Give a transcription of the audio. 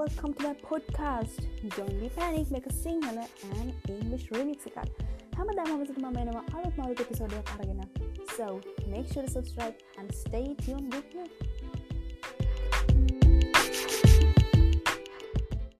welcome to my podcast ජොන්ඩි පැනික් එක සිංහල ඇන් ඉංගලිෂ් රිමික් එකක් හැමදාම මසට මම එනවා අලුත් මවුත පිසෝඩයක් අරගෙන so make sure to subscribe and stay tuned with me